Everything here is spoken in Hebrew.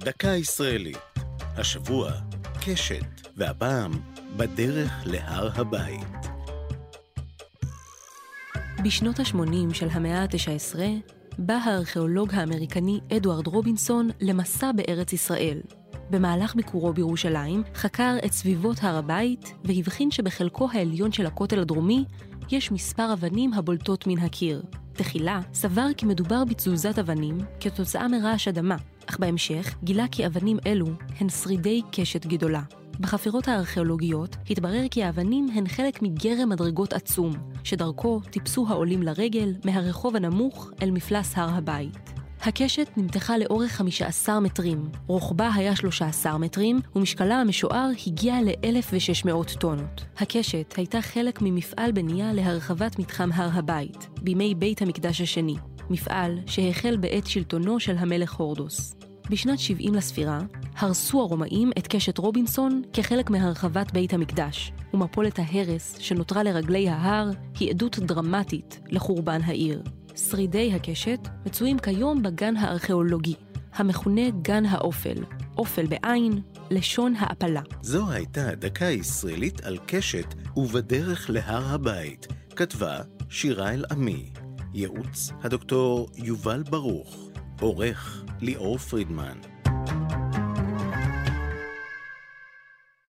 דקה ישראלית. השבוע, קשת, והפעם, בדרך להר הבית. בשנות ה-80 של המאה ה-19 בא הארכיאולוג האמריקני אדוארד רובינסון למסע בארץ ישראל. במהלך ביקורו בירושלים חקר את סביבות הר הבית והבחין שבחלקו העליון של הכותל הדרומי יש מספר אבנים הבולטות מן הקיר. תחילה סבר כי מדובר בתזוזת אבנים כתוצאה מרעש אדמה, אך בהמשך גילה כי אבנים אלו הן שרידי קשת גדולה. בחפירות הארכיאולוגיות התברר כי האבנים הן חלק מגרם מדרגות עצום, שדרכו טיפסו העולים לרגל מהרחוב הנמוך אל מפלס הר הבית. הקשת נמתחה לאורך 15 מטרים, רוחבה היה 13 מטרים, ומשקלה המשוער הגיע ל-1,600 טונות. הקשת הייתה חלק ממפעל בנייה להרחבת מתחם הר הבית, בימי בית המקדש השני, מפעל שהחל בעת שלטונו של המלך הורדוס. בשנת 70 לספירה, הרסו הרומאים את קשת רובינסון כחלק מהרחבת בית המקדש, ומפולת ההרס שנותרה לרגלי ההר היא עדות דרמטית לחורבן העיר. שרידי הקשת מצויים כיום בגן הארכיאולוגי, המכונה גן האופל, אופל בעין, לשון העפלה. זו הייתה דקה ישראלית על קשת ובדרך להר הבית. כתבה שירה אל-עמי. ייעוץ הדוקטור יובל ברוך. עורך ליאור פרידמן.